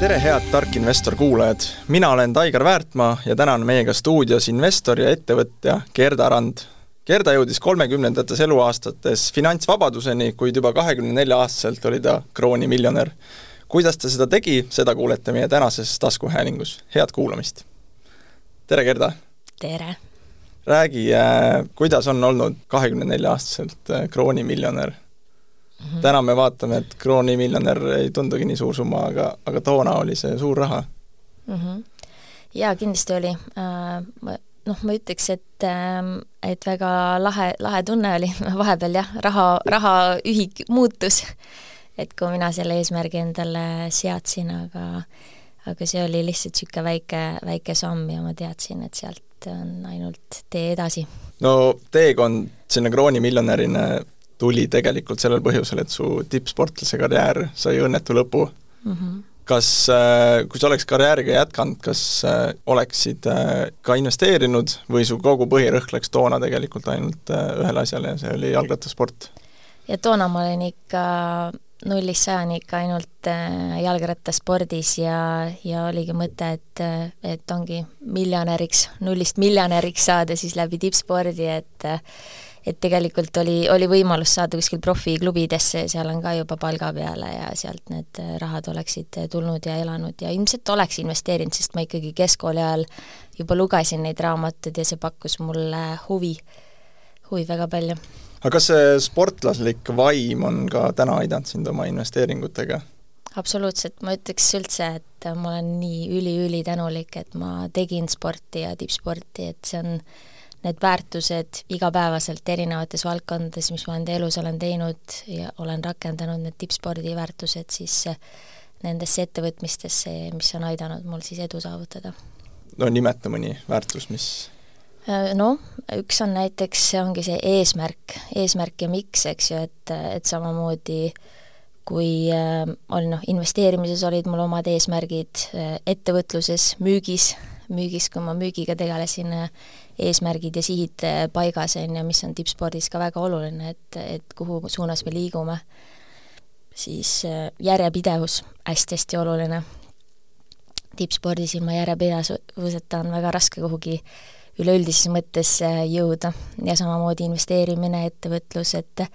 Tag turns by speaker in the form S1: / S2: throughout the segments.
S1: tere, head Tark investor kuulajad! mina olen Taigar Väärtmaa ja täna on meiega stuudios investor ja ettevõtja Gerda Rand. Gerda jõudis kolmekümnendates eluaastates finantsvabaduseni, kuid juba kahekümne nelja aastaselt oli ta kroonimiljonär. kuidas ta seda tegi, seda kuulete meie tänases taskuhäälingus, head kuulamist! tere, Gerda!
S2: tere!
S1: räägi, äh, kuidas on olnud kahekümne nelja aastaselt äh, kroonimiljonär Mm -hmm. täna me vaatame, et kroonimiljonär ei tundugi nii suur summa, aga, aga toona oli see suur raha
S2: mm. -hmm. jaa, kindlasti oli äh,. Noh, ma ütleks, et äh,, et väga lahe, lahe tunne oli vahepeal jah, raha, rahaühik muutus. et kui mina selle eesmärgi endale seadsin, aga aga see oli lihtsalt niisugune väike, väike samm ja ma teadsin, et sealt on ainult tee edasi.
S1: no teekond sinna kroonimiljonärina tuli tegelikult sellel põhjusel, et su tippsportlase karjäär sai õnnetu lõpu mm. -hmm. kas, äh, kui sa oleks karjääriga jätkanud, kas äh, oleksid äh, ka investeerinud või su kogu põhirõhk läks toona tegelikult ainult ühele asjale ja see oli jalgrattasport?
S2: ja toona ma olin ikka nullist sajani ikka ainult jalgrattaspordis ja, ja oligi mõte, et, et ongi miljonäriks, nullist miljonäriks saada siis läbi tippspordi, et et tegelikult oli, oli võimalus saada kuskil profiklubidesse seal on ka juba palga peale ja sealt need rahad oleksid tulnud ja elanud ja ilmselt oleks investeerinud, sest ma ikkagi keskkooli ajal juba lugesin neid raamatuid ja see pakkus mulle huvi, huvi väga palju.
S1: aga kas see sportlaslik vaim on ka täna aidanud sind oma investeeringutega?
S2: absoluutselt, ma ütleks üldse, et ma olen nii üli-ülitänulik, et ma tegin sporti ja tippsporti, et see on need väärtused igapäevaselt erinevates valdkondades, mis ma enda elus olen teinud ja olen rakendanud, need tippspordi väärtused siis nendesse ettevõtmistesse, mis on aidanud mul siis edu saavutada.
S1: no nimeta mõni väärtus, mis
S2: äh, noh, üks on näiteks, see ongi see eesmärk, eesmärk ja miks, eks ju, et, et samamoodi kui äh, on noh, investeerimises olid mul omad eesmärgid äh,, ettevõtluses, müügis, müügis, kui ma müügiga tegelesin äh,, eesmärgid ja sihid äh, paigas, on ju, mis on tippspordis ka väga oluline, et, et kuhu suunas me liigume. siis äh, järjepidevus, hästi-hästi oluline. tippspordis ilma järjepidevuseta on väga raske kuhugi üleüldises mõttes äh, jõuda ja samamoodi investeerimine, ettevõtlus, et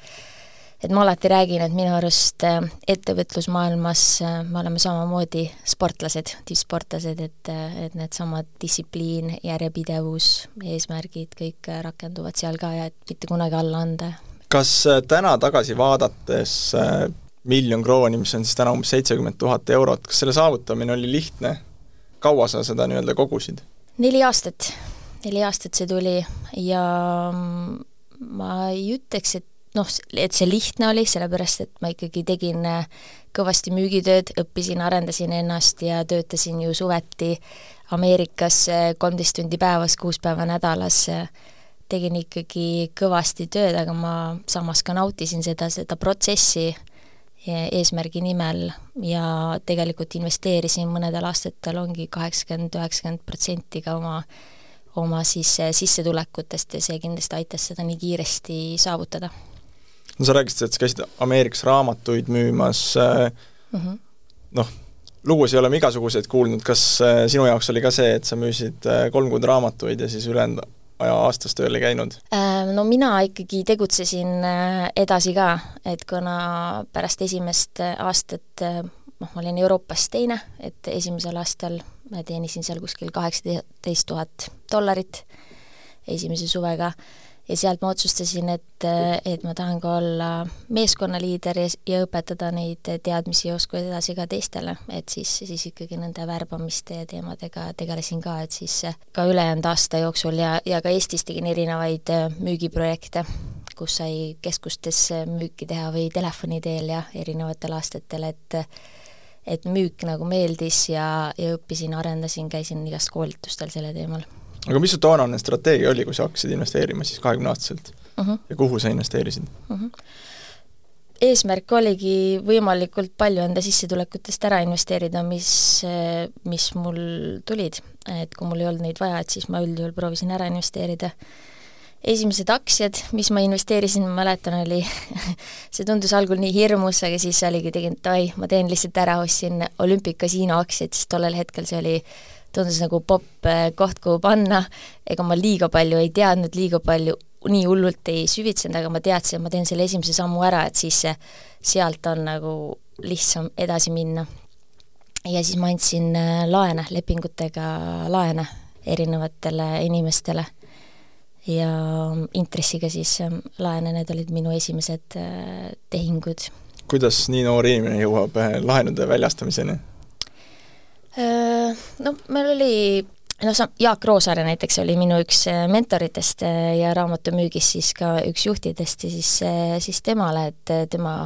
S2: et ma alati räägin, et minu arust äh, ettevõtlusmaailmas äh, me oleme samamoodi sportlased, tippsportlased, et, äh, et needsamad distsipliin, järjepidevus, eesmärgid kõik rakenduvad seal ka ja et mitte kunagi alla anda.
S1: kas täna tagasi vaadates miljon krooni, mis on siis täna umbes seitsekümmend tuhat eurot, kas selle saavutamine oli lihtne? kaua sa seda nii-öelda kogusid?
S2: neli aastat, neli aastat see tuli ja mm, ma ei ütleks, et noh, et see lihtne oli, sellepärast et ma ikkagi tegin äh, kõvasti müügitööd, õppisin, arendasin ennast ja töötasin ju suveti Ameerikas äh, kolmteist tundi päevas, kuus päeva nädalas, tegin ikkagi kõvasti tööd, aga ma samas ka nautisin seda, seda protsessi eesmärgi nimel ja tegelikult investeerisin mõnedel aastatel ongi kaheksakümmend, üheksakümmend protsenti ka oma oma siis äh, sissetulekutest ja see kindlasti aitas seda nii kiiresti saavutada
S1: no sa rääkisid, et sa käisid Ameerikas raamatuid müümas äh, mm -hmm. noh, lugusid oleme igasuguseid kuulnud, kas äh, sinu jaoks oli ka see, et sa müüsid äh, kolm kuud raamatuid ja siis ülejäänud aja aastas tööl ei käinud?
S2: No mina ikkagi tegutsesin edasi ka, et kuna pärast esimest aastat noh, ma olin Euroopas teine, et esimesel aastal ma teenisin seal kuskil kaheksateist tuhat dollarit esimese suvega ja sealt ma otsustasin, et, et ma tahan ka olla meeskonnaliider ja, ja õpetada neid teadmisi ja oskusi edasi ka teistele, et siis, siis ikkagi nende värbamiste teemadega tegelesin ka, et siis ka ülejäänud aasta jooksul ja, ja ka Eestis tegin erinevaid müügiprojekte, kus sai keskustes müüki teha või telefoni teel ja erinevatel aastatel, et et müük nagu meeldis ja, ja õppisin, arendasin, käisin igast koolitustel selle teemal
S1: aga mis su toonane strateegia oli, kui sa hakkasid investeerima siis kahekümneaastaselt uh mhm. -huh. ja kuhu sa investeerisid uh? -huh.
S2: eesmärk oligi võimalikult palju enda sissetulekutest ära investeerida, mis, mis mul tulid. et kui mul ei olnud neid vaja, et siis ma üldjuhul proovisin ära investeerida. esimesed aktsiad, mis ma investeerisin, ma mäletan, oli see tundus algul nii hirmus, aga siis oligi, tegin, oi, ma teen lihtsalt ära, ostsin Olympic Casino aktsiaid, sest tollel hetkel see oli, tundus nagu popp eh, koht, kuhu panna, ega ma liiga palju ei teadnud, liiga palju nii hullult ei süvitsenud, aga ma teadsin, et ma teen selle esimese sammu ära, et siis sealt on nagu lihtsam edasi minna. ja siis ma andsin eh, laene, lepingutega laene erinevatele inimestele ja intressiga siis ähm, laene, need olid minu esimesed äh, tehingud.
S1: kuidas nii noor inimene jõuab äh, laenude väljastamiseni?
S2: Äh, no meil oli no sa-, Jaak Roosaare näiteks oli minu üks mentoritest ja raamatumüügis siis ka üks juhtidest ja siis, siis temale, et tema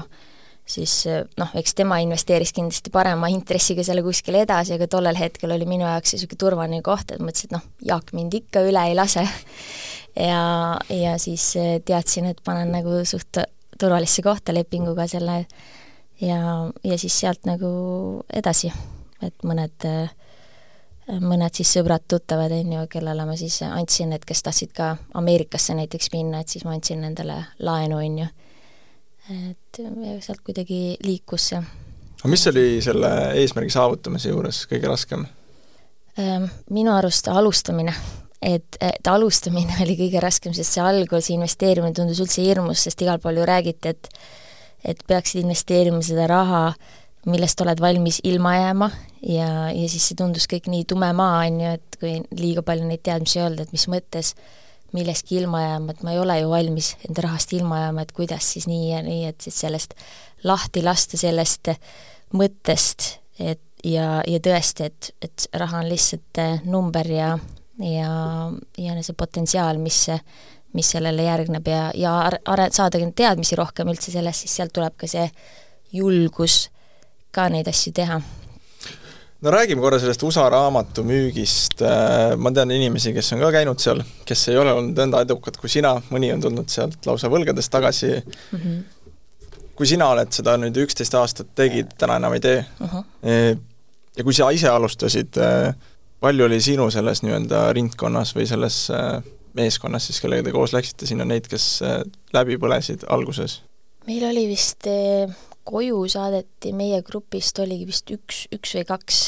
S2: siis noh, eks tema investeeris kindlasti parema intressiga selle kuskile edasi, aga tollel hetkel oli minu jaoks niisugune turvaline koht, et mõtlesin, et noh, Jaak mind ikka üle ei lase. Ja, ja siis teadsin, et panen nagu suht turvalisse kohta lepinguga selle ja, ja siis sealt nagu edasi, et mõned, eh, mõned siis sõbrad-tuttavad, on ju, kellele ma siis andsin, et kes tahtsid ka Ameerikasse näiteks minna, et siis ma andsin nendele laenu, on ju. et sealt kuidagi liikus see.
S1: aga mis oli selle eesmärgi saavutamise juures kõige raskem?
S2: Ehm, minu arust alustamine et, et alustamine oli kõige raskem, sest see algus, investeerimine tundus üldse hirmus, sest igal pool ju räägiti, et et peaksid investeerima seda raha, millest oled valmis ilma jääma ja, ja siis see tundus kõik nii tume maa, on ju, et kui liiga palju neid teadmisi ei olnud, et mis mõttes millestki ilma jääma, et ma ei ole ju valmis enda rahast ilma jääma, et kuidas siis nii ja nii, et siis sellest lahti lasta sellest mõttest, et ja, ja tõesti, et, et raha on lihtsalt number ja ja, ja see potentsiaal, mis, mis sellele järgneb ja, ja are-, saada teadmisi rohkem üldse sellest, siis sealt tuleb ka see julgus ka neid asju teha
S1: no räägime korra sellest USA raamatu müügist, äh, ma tean inimesi, kes on ka käinud seal, kes ei ole olnud nõnda edukad kui sina, mõni on tulnud sealt lausa võlgades tagasi mm, -hmm. kui sina oled seda nüüd üksteist aastat tegid, täna enam ei tee uh, -huh. ja kui sa ise alustasid, äh, palju oli sinu selles nii-öelda ringkonnas või selles äh, meeskonnas siis, kellega te koos läksite sinna, neid, kes äh, läbi põlesid alguses?
S2: Meil oli vist, äh, koju saadeti, meie grupist oligi vist üks, üks või kaks,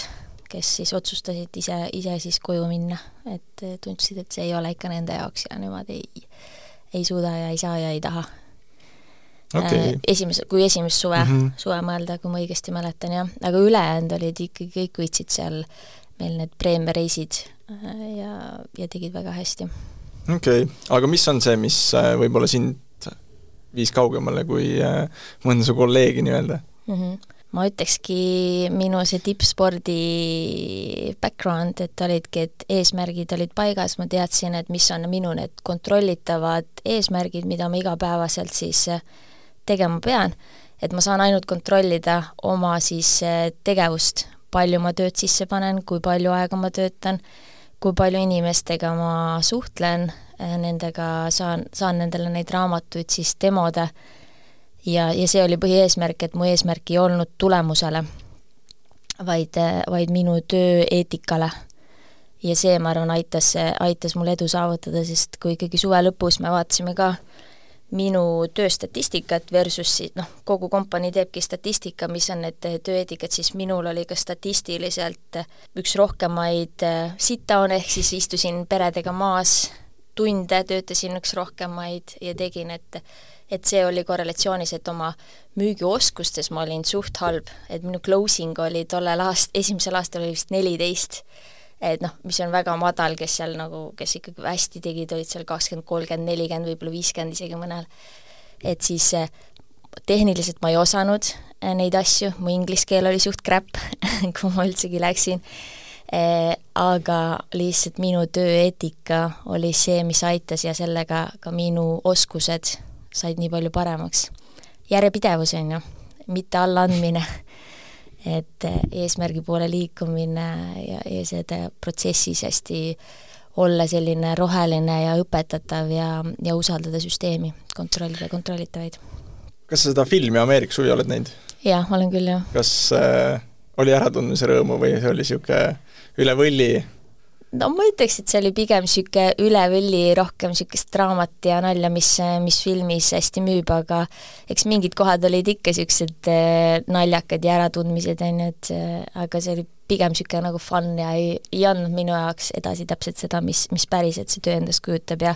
S2: kes siis otsustasid ise, ise siis koju minna, et tundsid, et see ei ole ikka nende jaoks ja nemad ei, ei suuda ja ei saa ja ei taha okay.. Esimese, kui esimest suve mm, -hmm. suve mõelda, kui ma õigesti mäletan, jah, aga ülejäänud olid ikkagi, kõik võitsid seal meil need preemiareisid ja, ja tegid väga hästi.
S1: okei okay., aga mis on see, mis võib-olla sind viis kaugemale kui äh, mõnda su kolleegi nii-öelda mm?
S2: -hmm ma ütlekski, minu see tippspordi background, et olidki, et eesmärgid olid paigas, ma teadsin, et mis on minu need kontrollitavad eesmärgid, mida ma igapäevaselt siis tegema pean. et ma saan ainult kontrollida oma siis tegevust, palju ma tööd sisse panen, kui palju aega ma töötan, kui palju inimestega ma suhtlen, äh, nendega saan, saan nendele neid raamatuid siis demoda ja, ja see oli põhieesmärk, et mu eesmärk ei olnud tulemusele, vaid, äh, vaid minu tööeetikale. ja see, ma arvan, aitas, aitas mul edu saavutada, sest kui ikkagi suve lõpus me vaatasime ka äh, minu tööstatistikat versus siis noh, kogu kompanii teebki statistika, mis on need tööeetikad, siis minul oli ka statistiliselt üks rohkemaid äh, sit-down, ehk siis istusin peredega maas tunde, töötasin üks rohkemaid ja tegin, et et see oli korrelatsioonis, et oma müügioskustes ma olin suht halb, et minu closing oli tollel aast-, esimesel aastal oli vist neliteist. Et noh, mis on väga madal, kes seal nagu, kes ikkagi hästi tegid, olid seal kakskümmend, kolmkümmend, nelikümmend, võib-olla viiskümmend isegi mõnel. et siis eh, tehniliselt ma ei osanud eh, neid asju, mu inglise keel oli suht crap kui ma üldsegi läksin aga lihtsalt minu tööeetika oli see, mis aitas ja sellega ka minu oskused said nii palju paremaks. järjepidevus, on ju, mitte allaandmine et eh, eesmärgi poole liikumine ja, ja seda protsessis hästi olla selline roheline ja õpetatav ja, ja usaldada süsteemi, kontrollida kontrollitavaid.
S1: kas sa seda filmi Ameerika suvi oled näinud?
S2: jah, olen küll, jah.
S1: kas äh, oli äratundmise rõõmu või see oli niisugune üle võlli?
S2: No ma ütleks, et see oli pigem niisugune üle võlli rohkem niisugust draamat ja nalja, mis, mis filmis hästi müüb, aga eks mingid kohad olid ikka niisugused eh, naljakad ja äratundmised, on ju, et aga see oli pigem niisugune nagu fun ja ei, ei andnud minu jaoks edasi täpselt seda, mis, mis päriselt see töö endast kujutab ja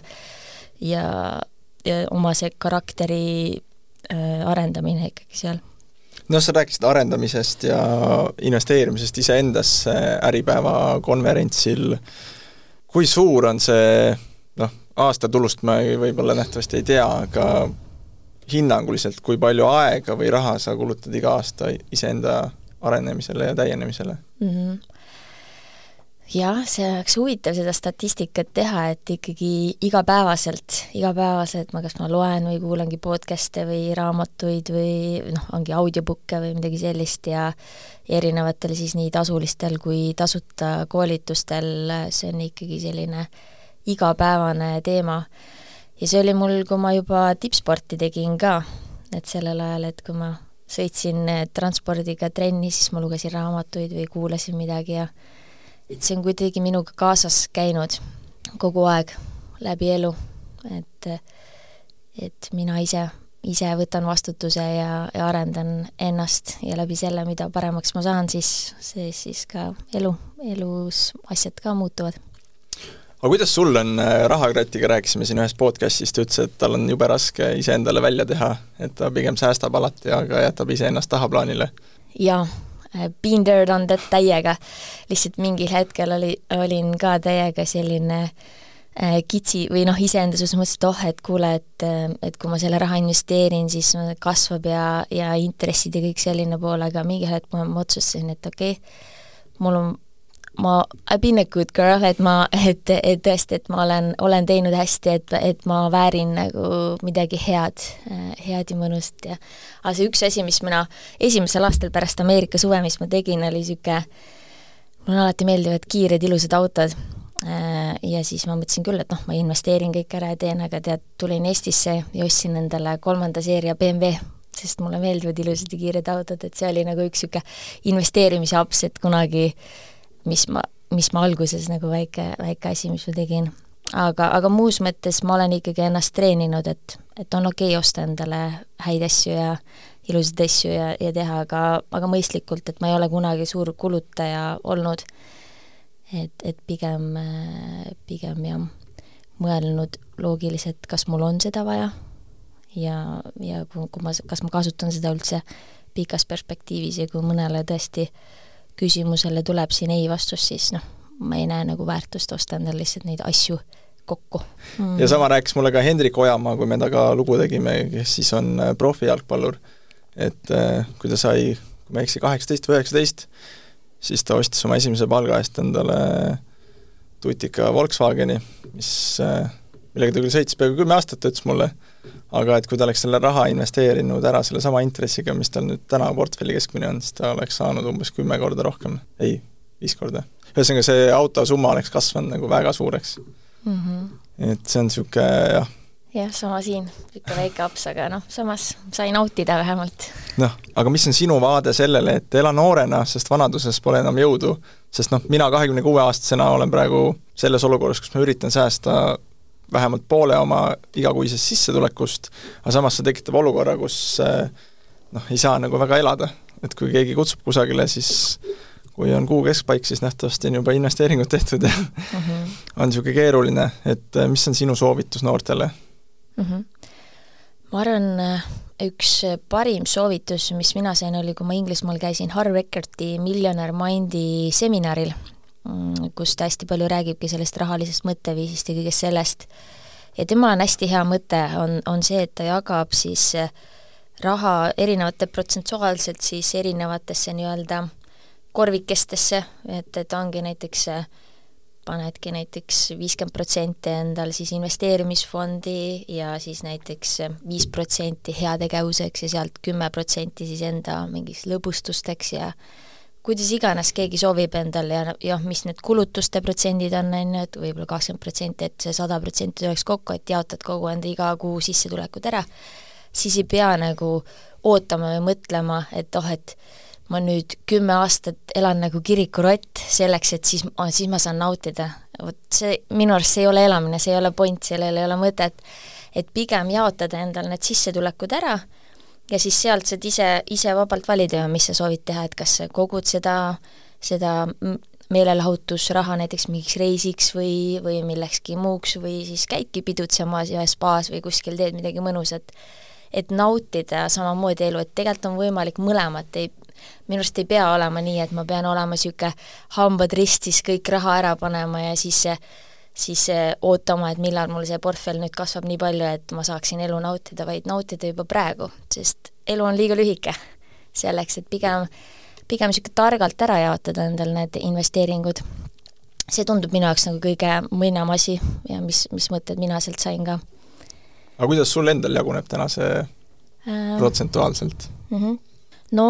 S2: ja, ja oma see karakteri äh, arendamine ikkagi seal
S1: noh, sa rääkisid arendamisest ja investeerimisest iseendasse Äripäeva konverentsil, kui suur on see noh, aastatulust ma võib-olla nähtavasti ei tea, aga hinnanguliselt, kui palju aega või raha sa kulutad iga aasta iseenda arenemisele ja täienemisele mm? -hmm
S2: jah, see oleks huvitav seda statistikat teha, et ikkagi igapäevaselt, igapäevaselt ma kas ma loen või kuulangi podcast'e või raamatuid või noh, ongi audiobook'e või midagi sellist ja erinevatel siis nii tasulistel kui tasuta koolitustel, see on ikkagi selline igapäevane teema. ja see oli mul, kui ma juba tippsporti tegin ka, et sellel ajal, et kui ma sõitsin transpordiga trenni, siis ma lugesin raamatuid või kuulasin midagi ja et see on kuidagi minuga kaasas käinud kogu aeg läbi elu, et et mina ise, ise võtan vastutuse ja, ja arendan ennast ja läbi selle, mida paremaks ma saan, siis see siis ka elu, elus asjad ka muutuvad.
S1: aga kuidas sul on, äh, Rahakratiga rääkisime siin ühes podcastis, ta ütles, et tal on jube raske iseendale välja teha, et ta pigem säästab alati, aga jätab iseennast tahaplaanile?
S2: jaa been there, done that täiega. lihtsalt mingil hetkel oli, olin ka täiega selline äh, kitsi või noh, iseenda suhtes mõtlesin, et oh, et kuule, et, äh, et kui ma selle raha investeerin, siis kasvab ja, ja intressid ja kõik selline pool, aga mingil hetkel ma, ma otsustasin, et okei okay,, mul on ma, I been a good girl, et ma, et, et tõesti, et ma olen, olen teinud hästi, et, et ma väärin nagu midagi head, head ja mõnusat ja aga see üks asi, mis mina esimesel aastal pärast Ameerika suve, mis ma tegin, oli niisugune, mulle alati meeldivad kiired ilusad autod. Ja siis ma mõtlesin küll, et noh, ma investeerin kõik ära ja teen, aga tead, tulin Eestisse ja ostsin endale kolmanda seeria BMW sest mulle meeldivad ilusad ja kiired autod, et see oli nagu üks niisugune investeerimisaps, et kunagi mis ma, mis ma alguses nagu väike, väike asi, mis ma tegin. aga, aga muus mõttes ma olen ikkagi ennast treeninud, et, et on okei okay osta endale häid asju ja ilusaid asju ja, ja teha, aga, aga mõistlikult, et ma ei ole kunagi suur kulutaja olnud. et, et pigem, pigem jah, mõelnud loogiliselt, kas mul on seda vaja ja, ja kui, kui ma, kas ma kasutan seda üldse pikas perspektiivis ja kui mõnele tõesti äh, küsimusele tuleb siin ei vastus, siis noh, ma ei näe nagu väärtust osta endale lihtsalt neid asju kokku.
S1: Mm.. ja sama rääkis mulle ka Hendrik Ojamaa, kui me temaga lugu tegime, kes siis on äh, profijalgpallur, et äh, kui ta sai, kui ma ei eksi, kaheksateist või üheksateist, siis ta ostis oma esimese palga eest endale tutika Volkswageni, mis, äh, millega ta küll sõitis peaaegu kümme aastat, ta ütles mulle, aga et kui ta oleks selle raha investeerinud ära sellesama intressiga, mis tal nüüd täna portfelli keskmine on, siis ta oleks saanud umbes kümme korda rohkem, ei, viis korda. ühesõnaga, see auto summa oleks kasvanud nagu väga suureks mm. -hmm. et see on niisugune jah.
S2: jah, sama siin, niisugune väike aps, aga noh, samas sai nautida vähemalt.
S1: noh, aga mis on sinu vaade sellele, et ela noorena, sest vanaduses pole enam jõudu, sest noh, mina kahekümne kuue aastasena olen praegu selles olukorras, kus ma üritan säästa vähemalt poole oma igakuisest sissetulekust, aga samas see tekitab olukorra, kus eh, noh, ei saa nagu väga elada, et kui keegi kutsub kusagile, siis kui on kuu keskpaik, siis nähtavasti on juba investeeringud tehtud ja mm -hmm. on niisugune keeruline, et eh, mis on sinu soovitus noortele mm? -hmm.
S2: ma arvan, eh, üks parim soovitus, mis mina sain, oli, kui ma Inglismaal käisin Harv Eckerti Millionaire Mindi seminaril kus ta hästi palju räägibki sellest rahalisest mõtteviisist ja kõigest sellest. ja temal on hästi hea mõte, on, on see, et ta jagab siis eh, raha erinevate protsentuaalselt siis erinevatesse nii-öelda korvikestesse, et, et ongi näiteks eh, panedki näiteks viiskümmend protsenti endal siis investeerimisfondi ja siis näiteks eh, viis protsenti heategevuseks ja sealt kümme protsenti siis enda mingiks lõbustusteks ja kuidas iganes keegi soovib endale ja jah, mis need kulutuste protsendid on, on ju, et võib-olla kakskümmend protsenti, et see sada protsenti tuleks kokku, et jaotad kogu enda iga kuu sissetulekud ära, siis ei pea nagu ootama või mõtlema, et oh, et ma nüüd kümme aastat elan nagu kirikurott selleks, et siis, siis ma saan nautida. vot see, minu arust see ei ole elamine, see ei ole point, sellel ei ole mõtet, et pigem jaotada endal need sissetulekud ära ja siis sealt saad ise, ise vabalt valida ju, mis sa soovid teha, et kas sa kogud seda, seda meelelahutusraha näiteks mingiks reisiks või, või millekski muuks või siis käidki pidutsemas ja spaas või kuskil teed midagi mõnusat. et nautida samamoodi elu, et tegelikult on võimalik mõlemat, ei, minu arust ei pea olema nii, et ma pean olema niisugune hambad ristis, kõik raha ära panema ja siis see siis ootama, et millal mul see portfell nüüd kasvab nii palju, et ma saaksin elu nautida, vaid nautida juba praegu, sest elu on liiga lühike selleks, et pigem pigem niisugune targalt ära jaotada endal need investeeringud. see tundub minu jaoks nagu kõige mõnam asi ja mis, mis mõtted mina sealt sain ka.
S1: aga kuidas sul endal jaguneb täna see äh, protsentuaalselt mm? -hmm.
S2: no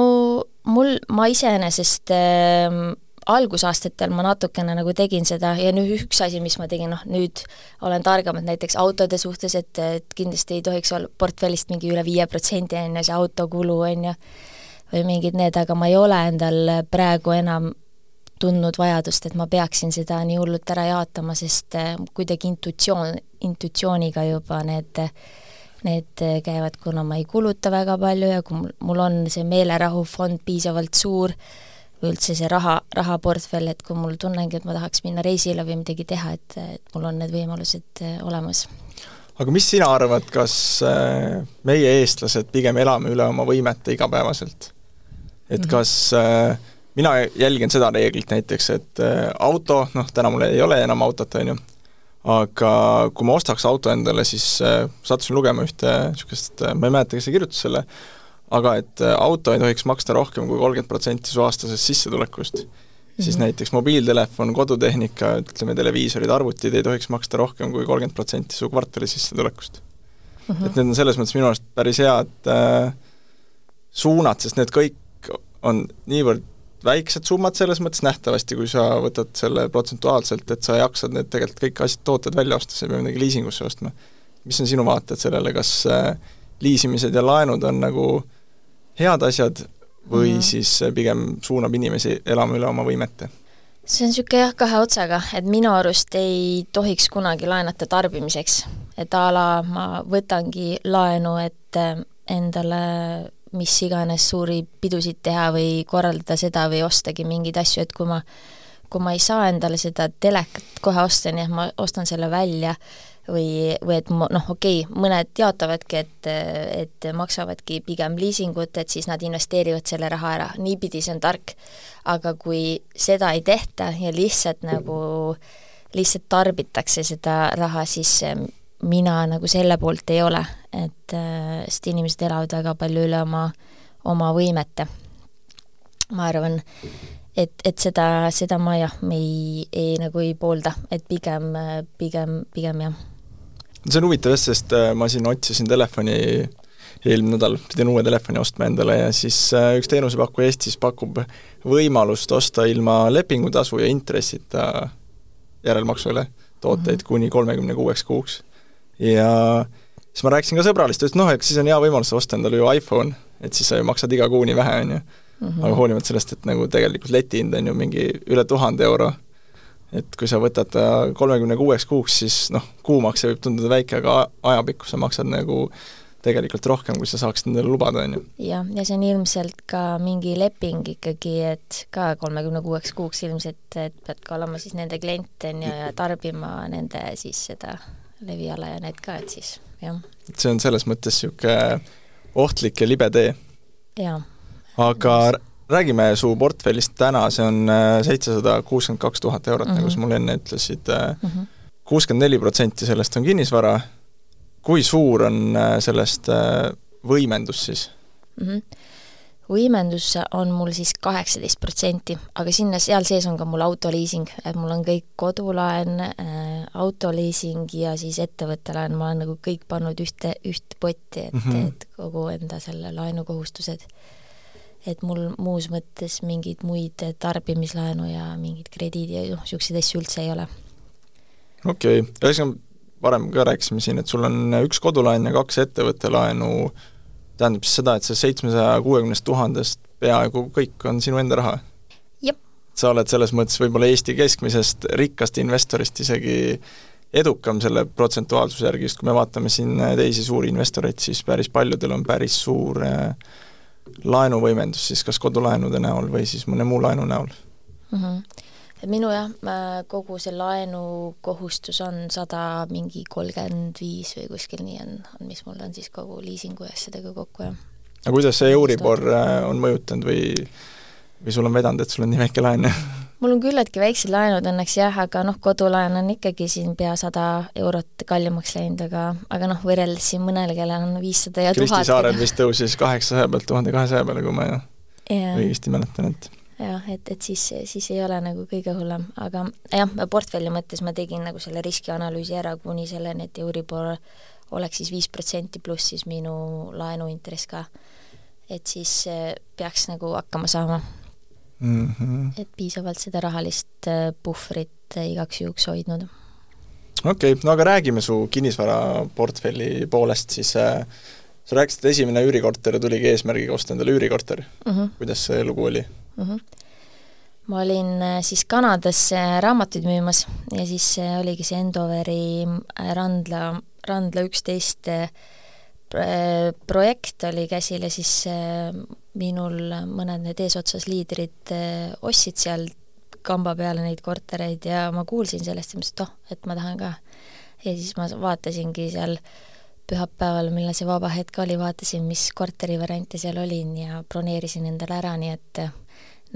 S2: mul, ma iseenesest äh, algusaastatel ma natukene nagu tegin seda ja nüüd üks asi, mis ma tegin, noh nüüd olen targem, et näiteks autode suhtes, et, et kindlasti ei tohiks olla portfellist mingi üle viie protsendi, on ju, see autokulu, on ju, või mingid need, aga ma ei ole endal praegu enam tundnud vajadust, et ma peaksin seda nii hullult ära jaotama, sest eh, kuidagi intuitsioon, intuitsiooniga juba need, need käivad, kuna ma ei kuluta väga palju ja kui mul, on see meelerahufond piisavalt suur, või üldse see raha, rahaportfell, et kui mul tunnengi, et ma tahaks minna reisile või midagi teha, et, et mul on need võimalused eh, olemas
S1: aga mis sina arvad, kas eh, meie, eestlased, pigem elame üle oma võimete igapäevaselt? et -hmm. kas äh, mina jälgin seda reeglit näiteks, et äh, auto, noh, täna mul ei ole enam autot, on ju, aga kui ma ostaks auto endale, siis äh, sattusin lugema ühte niisugust äh,, ma ei mäleta, kes see kirjutas selle, aga et äh, auto ei tohiks maksta rohkem kui kolmkümmend protsenti su aastasest sissetulekust mm. -hmm. siis näiteks mobiiltelefon, kodutehnika, ütleme, televiisorid, arvutid ei tohiks maksta rohkem kui kolmkümmend protsenti su kvartali sissetulekust mm. -hmm. et need on selles mõttes minu arust päris head äh, suunad, sest need kõik on niivõrd väiksed summad selles mõttes nähtavasti, kui sa võtad selle protsentuaalselt, et sa jaksad need tegelikult kõik asjad, tooted välja osta, sa ei pea midagi liisingusse ostma. mis on sinu vaated sellele, kas äh, liisimised ja laenud on nagu head asjad või mm -hmm. siis pigem suunab inimesi elama üle oma võimete?
S2: see on niisugune jah, kahe otsaga, et minu arust ei tohiks kunagi laenata tarbimiseks. et a la ma võtangi laenu, et äh, endale mis iganes suuri pidusid teha või korraldada seda või ostagi mingeid asju, et kui ma, kui ma ei saa endale seda telekat kohe osta, nii et ma ostan selle välja või, või et noh, okei okay,, mõned jaotavadki, et, et maksavadki pigem liisingut, et siis nad investeerivad selle raha ära, niipidi see on tark. aga kui seda ei tehta ja lihtsalt nagu, lihtsalt tarbitakse seda raha, siis mina nagu selle poolt ei ole, et äh, sest inimesed elavad väga palju üle oma, oma võimete. ma arvan, et, et seda, seda ma jah, ei, ei nagu ei poolda, et pigem, pigem, pigem jah.
S1: See on huvitav jah, sest äh, ma siin otsisin telefoni eelmine nädal pidin uue telefoni ostma endale ja siis äh, üks teenusepakkuja Eestis pakub võimalust osta ilma lepingutasu ja intressita järelmaksu üle tooteid mm -hmm. kuni kolmekümne kuueks kuuks ja siis ma rääkisin ka sõbralist, ta ütles noh, eks siis on hea võimalus osta endale ju iPhone, et siis sa ju maksad iga kuu nii vähe, on ju. Mhm. aga hoolimata sellest, et nagu tegelikult letihind on ju mingi üle tuhande euro, et kui sa võtad ta kolmekümne kuueks kuuks, siis noh, kuumakse võib tunduda väike, aga ajapikku sa maksad nagu tegelikult rohkem, kui sa saaksid endale lubada, on ju.
S2: jah, ja see on ilmselt ka mingi leping ikkagi, et ka kolmekümne kuueks kuuks ilmselt, et pead ka olema siis nende klient, on ju, ja tarbima nende siis seda leviala ja need ka, et siis jah.
S1: see on selles mõttes niisugune ohtlik ja libe tee.
S2: jaa.
S1: aga räägime su portfellist täna, see on äh, seitsesada kuuskümmend kaks tuhat eurot mm, -hmm. nagu sa mulle enne ütlesid, äh, mhm. kuuskümmend neli protsenti sellest on kinnisvara, kui suur on äh, sellest võimendus siis mm? -hmm
S2: võimendus on mul siis kaheksateist protsenti, aga sinna, seal sees on ka mul autoliising, et mul on kõik kodulaen äh,, autoliising ja siis ettevõttelaen, ma olen nagu kõik pannud ühte, ühte potti, et mm, -hmm. et kogu enda selle laenukohustused. Et mul muus mõttes mingeid muid tarbimislaenu ja mingeid krediidi ja noh, niisuguseid asju üldse ei ole.
S1: okei okay., ühesõnaga varem ka rääkisime siin, et sul on üks kodulaen ja kaks ettevõttelaenu tähendab siis seda, et see seitsmesaja kuuekümnest tuhandest peaaegu kõik on sinu enda raha? Sa oled selles mõttes võib-olla Eesti keskmisest rikkast investorist isegi edukam selle protsentuaalsuse järgi, sest kui me vaatame siin teisi suuri investoreid, siis päris paljudel on päris suur äh, laenuvõimendus siis kas kodulaenude näol või siis mõne muu laenu näol
S2: mm. -hmm. minu jah, kogu see laenukohustus on sada mingi kolmkümmend viis või kuskil nii on, on, mis mul on siis kogu liisingu ja asjadega kokku, jah.
S1: aga kuidas see Euribor äh, on mõjutanud või või sul on vedanud, et sul on nii väike laen
S2: mul on küllaltki väiksed laenud õnneks jah, aga noh, kodulaen on ikkagi siin pea sada eurot kallimaks läinud, aga aga noh, võrreldes siin mõnele, kellel on viissada ja tuhat
S1: Kristi Saarel vist tõusis kaheksasaja pealt tuhande kahesaja peale, kui ma ja. õigesti mäletan, et
S2: jah, et, et siis, siis ei ole nagu kõige hullem, aga jah, portfelli mõttes ma tegin nagu selle riskianalüüsi ära kuni selleni, et Euribor oleks siis viis protsenti pluss siis minu laenuintress ka. et siis eh, peaks nagu hakkama saama mm. -hmm. et piisavalt seda rahalist äh, puhvrit äh, igaks juhuks hoidnud.
S1: okei okay,, no aga räägime su kinnisvaraportfelli poolest siis äh, sa rääkisid, et esimene üürikorter tuligi eesmärgiga osta endale üürikorter mm. -hmm. kuidas see lugu oli mm? -hmm.
S2: ma olin äh, siis Kanadas raamatuid müümas ja siis oligi see Endoveri Randla, Randla üksteist projekt oli käsil ja siis minul mõned need eesotsas liidrid eh, ostsid seal kamba peale neid kortereid ja ma kuulsin sellest ja mõtlesin, et oh, et ma tahan ka. ja siis ma vaatasingi seal pühapäeval, millal see vaba hetk oli, vaatasin, mis korterivariante seal olin ja broneerisin endale ära, nii et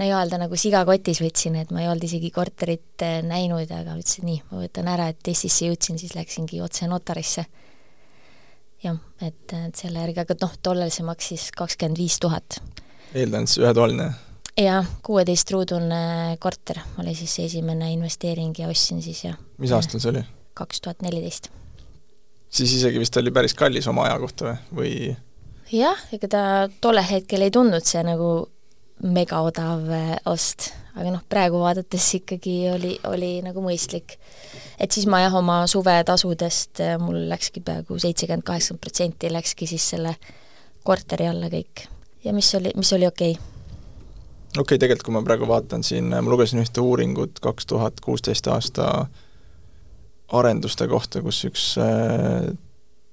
S2: nii-öelda nagu siga kotis võtsin, et ma ei olnud isegi korterit eh, näinud, aga ütlesin nii, ma võtan ära, et Eestisse jõudsin, siis läksingi otse notarisse jah, et, et selle järgi, aga noh, tollal see maksis kakskümmend viis tuhat.
S1: eeldan, see ühetoaline?
S2: jaa, kuueteistruudune korter oli siis esimene investeering ja ostsin siis jah.
S1: mis aastal see oli?
S2: kaks tuhat neliteist.
S1: siis isegi vist oli päris kallis oma aja kohta või?
S2: jah, ega ta tollel hetkel ei tundnud see nagu megaodav eh, ost, aga noh, praegu vaadates ikkagi oli, oli nagu mõistlik. et siis ma jah, oma suvetasudest eh, mul läkski peaaegu seitsekümmend, kaheksakümmend protsenti läkski siis selle korteri alla kõik. ja mis oli, mis oli okei okay.
S1: okei okay,, tegelikult kui ma praegu vaatan siin, ma lugesin ühte uuringut kaks tuhat kuusteist aasta arenduste kohta, kus üks äh,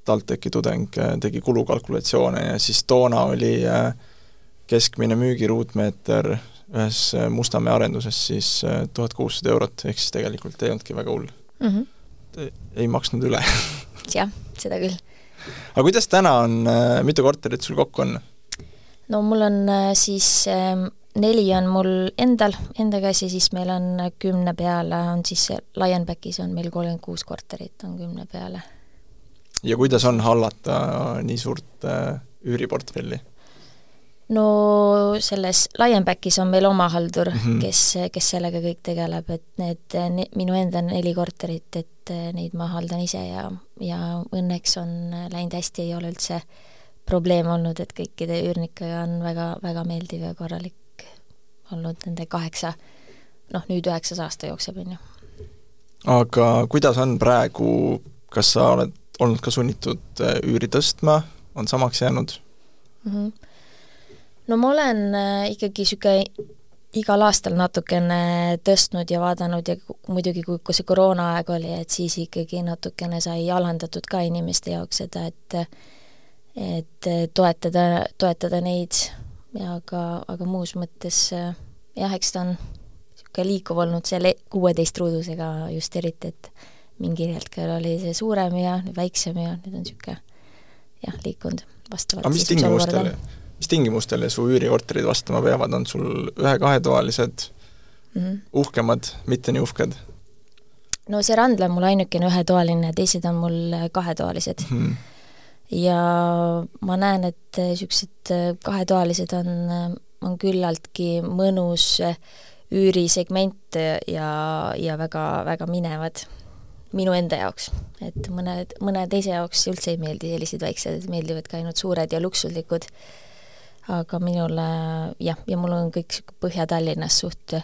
S1: TalTechi tudeng tegi kulukalkulatsioone ja siis toona oli äh, keskmine müügiruutmeeter ühes äh, Mustamäe arenduses siis äh, tuhat kuussada eurot, ehk siis tegelikult ei olnudki väga hull mm. -hmm. ei maksnud üle
S2: jah, seda küll.
S1: aga kuidas täna on, äh, mitu korterit sul kokku on?
S2: no mul on siis ähm, neli on mul endal, enda käes ja siis meil on kümne peale on siis Lionbackis on meil kolmkümmend kuus korterit on kümne peale.
S1: ja kuidas on hallata nii suurt äh, üüriportfelli?
S2: No selles Lionbackis on meil oma haldur mm, -hmm. kes, kes sellega kõik tegeleb, et need ne, minu enda neli korterit, et neid ma haldan ise ja, ja õnneks on läinud hästi, ei ole üldse probleeme olnud, et kõikide üürnikega on väga, väga meeldiv ja korralik olnud nende kaheksa, noh nüüd üheksas aasta jookseb, on ju.
S1: aga kuidas on praegu, kas sa oled olnud ka sunnitud üüri tõstma, on samaks jäänud mm? -hmm
S2: no ma olen äh, ikkagi niisugune igal aastal natukene tõstnud ja vaadanud ja muidugi, kui, see koroonaaeg oli, et siis ikkagi natukene sai alandatud ka inimeste jaoks seda, et et toetada, toetada neid. Ja aga, aga muus mõttes jah, eks ta on niisugune liikuv olnud selle kuueteist-ruudusega just eriti, et mingil hetkel oli see suurem ja nüüd väiksem ja nüüd on niisugune jah, liikunud vastavalt
S1: aga mis tingimustel, mis tingimustele su üürikorterid vastama peavad, on sul ühe-kahetoalised mm, -hmm. uhkemad, mitte nii uhked?
S2: no see Randla on mul ainukene ühetoaline, teised on mul kahetoalised mm. -hmm. ja ma näen, et niisugused kahetoalised on, on küllaltki mõnus üürisegment ja, ja väga, väga minevad minu enda jaoks, et mõned, mõne teise jaoks üldse ei meeldi sellised väiksed, meeldivadki ainult suured ja luksuslikud aga minule jah, ja mul on kõik niisugune Põhja-Tallinnas suht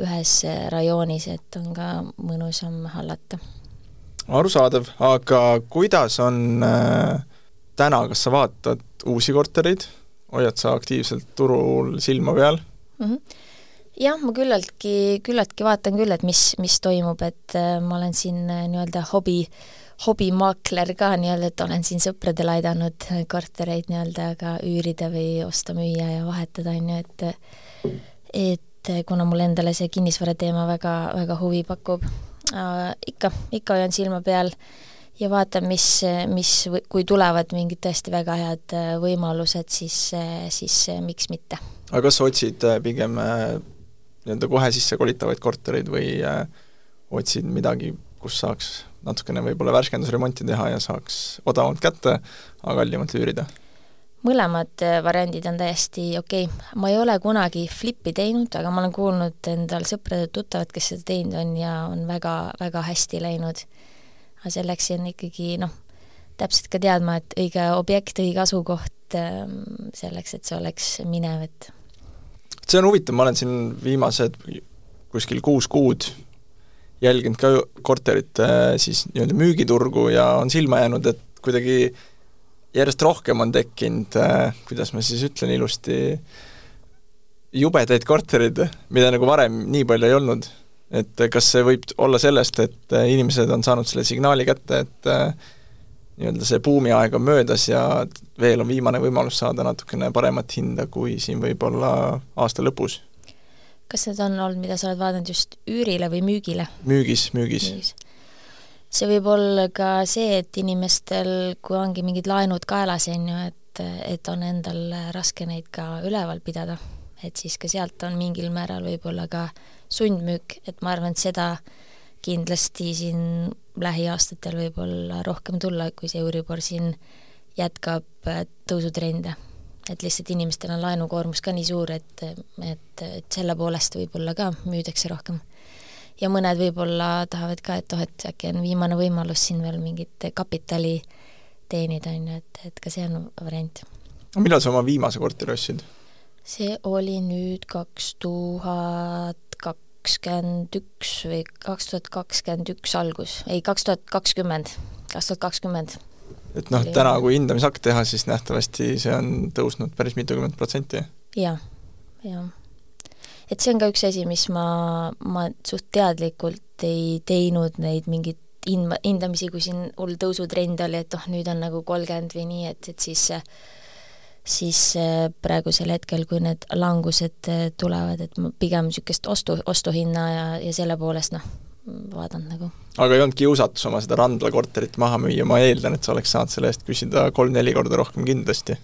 S2: ühes rajoonis, et on ka mõnusam hallata.
S1: arusaadav, aga kuidas on äh, täna, kas sa vaatad uusi kortereid, hoiad sa aktiivselt turul silma peal
S2: mm? -hmm. jah, ma küllaltki, küllaltki vaatan küll, et mis, mis toimub, et äh, ma olen siin äh, nii-öelda hobi, hobimaakler ka nii-öelda, et olen siin sõpradele aidanud kortereid nii-öelda ka üürida või osta, müüa ja vahetada, on ju, et et kuna mulle endale see kinnisvara teema väga, väga huvi pakub äh,, ikka, ikka hoian silma peal ja vaatan, mis, mis, kui tulevad mingid tõesti väga head äh, võimalused, siis, siis miks mitte.
S1: aga kas sa otsid äh, pigem äh, nii-öelda kohe sisse kolitavaid kortereid või otsid midagi, kus saaks natukene võib-olla värskendusremonti teha ja saaks odavamalt kätte, aga kallimalt üürida?
S2: mõlemad variandid on täiesti okei. Okay.. ma ei ole kunagi flippi teinud, aga ma olen kuulnud endal sõpradelt-tuttavad, kes seda teinud on ja on väga, väga hästi läinud. Aga selleks on ikkagi noh, täpselt ka teadma, et õige objekt, õige asukoht ähm, selleks, et see oleks minev, et
S1: see on huvitav, ma olen siin viimased kuskil kuus kuud jälginud ka korterite siis nii-öelda müügiturgu ja on silma jäänud, et kuidagi järjest rohkem on tekkinud, äh, kuidas ma siis ütlen ilusti, jubedaid korterid, mida nagu varem nii palju ei olnud et kas see võib olla sellest, et äh, inimesed on saanud selle signaali kätte, et äh, nii-öelda see buumiaeg on möödas ja veel on viimane võimalus saada natukene paremat hinda, kui siin võib-olla aasta lõpus?
S2: Kas need on olnud, mida sa oled vaadanud just üürile või müügile?
S1: müügis, müügis, müügis..
S2: see võib olla ka see, et inimestel, kui ongi mingid laenud kaelas, on ju, et, et on endal raske neid ka üleval pidada, et siis ka sealt on mingil määral võib-olla ka sundmüük, et ma arvan, et seda kindlasti siin lähiaastatel võib olla rohkem tulla, kui see Euribor siin jätkab äh, tõusutrende. Et lihtsalt inimestel on laenukoormus ka nii suur, et, et, et selle poolest võib-olla ka müüdakse rohkem. ja mõned võib-olla tahavad ka, et oh, et äkki on viimane võimalus siin veel mingit kapitali teenida, on ju, et, et ka see on variant.
S1: millal sa oma viimase korteri ostsid?
S2: see oli nüüd kaks tuhat kakskümmend üks või kaks tuhat kakskümmend üks algus, ei, kaks tuhat kakskümmend, kaks tuhat kakskümmend.
S1: Et noh, täna, kui hindamisakt teha, siis nähtavasti see on tõusnud päris mitukümmend protsenti ja,?
S2: jah, jah. et see on ka üks asi, mis ma, ma suht teadlikult ei teinud neid mingeid hin-, hindamisi, kui siin hull tõusutrend oli, et oh, nüüd on nagu kolmkümmend või nii, et, et siis siis äh, praegusel hetkel, kui need langused äh, tulevad, et ma pigem niisugust ostu, ostuhinna ja, ja selle poolest noh, vaadanud nagu.
S1: aga ei olnud kiusatus oma seda Randla korterit maha müüa, ma eeldan, et sa oleks saanud selle eest küsida kolm-neli korda rohkem kindlasti?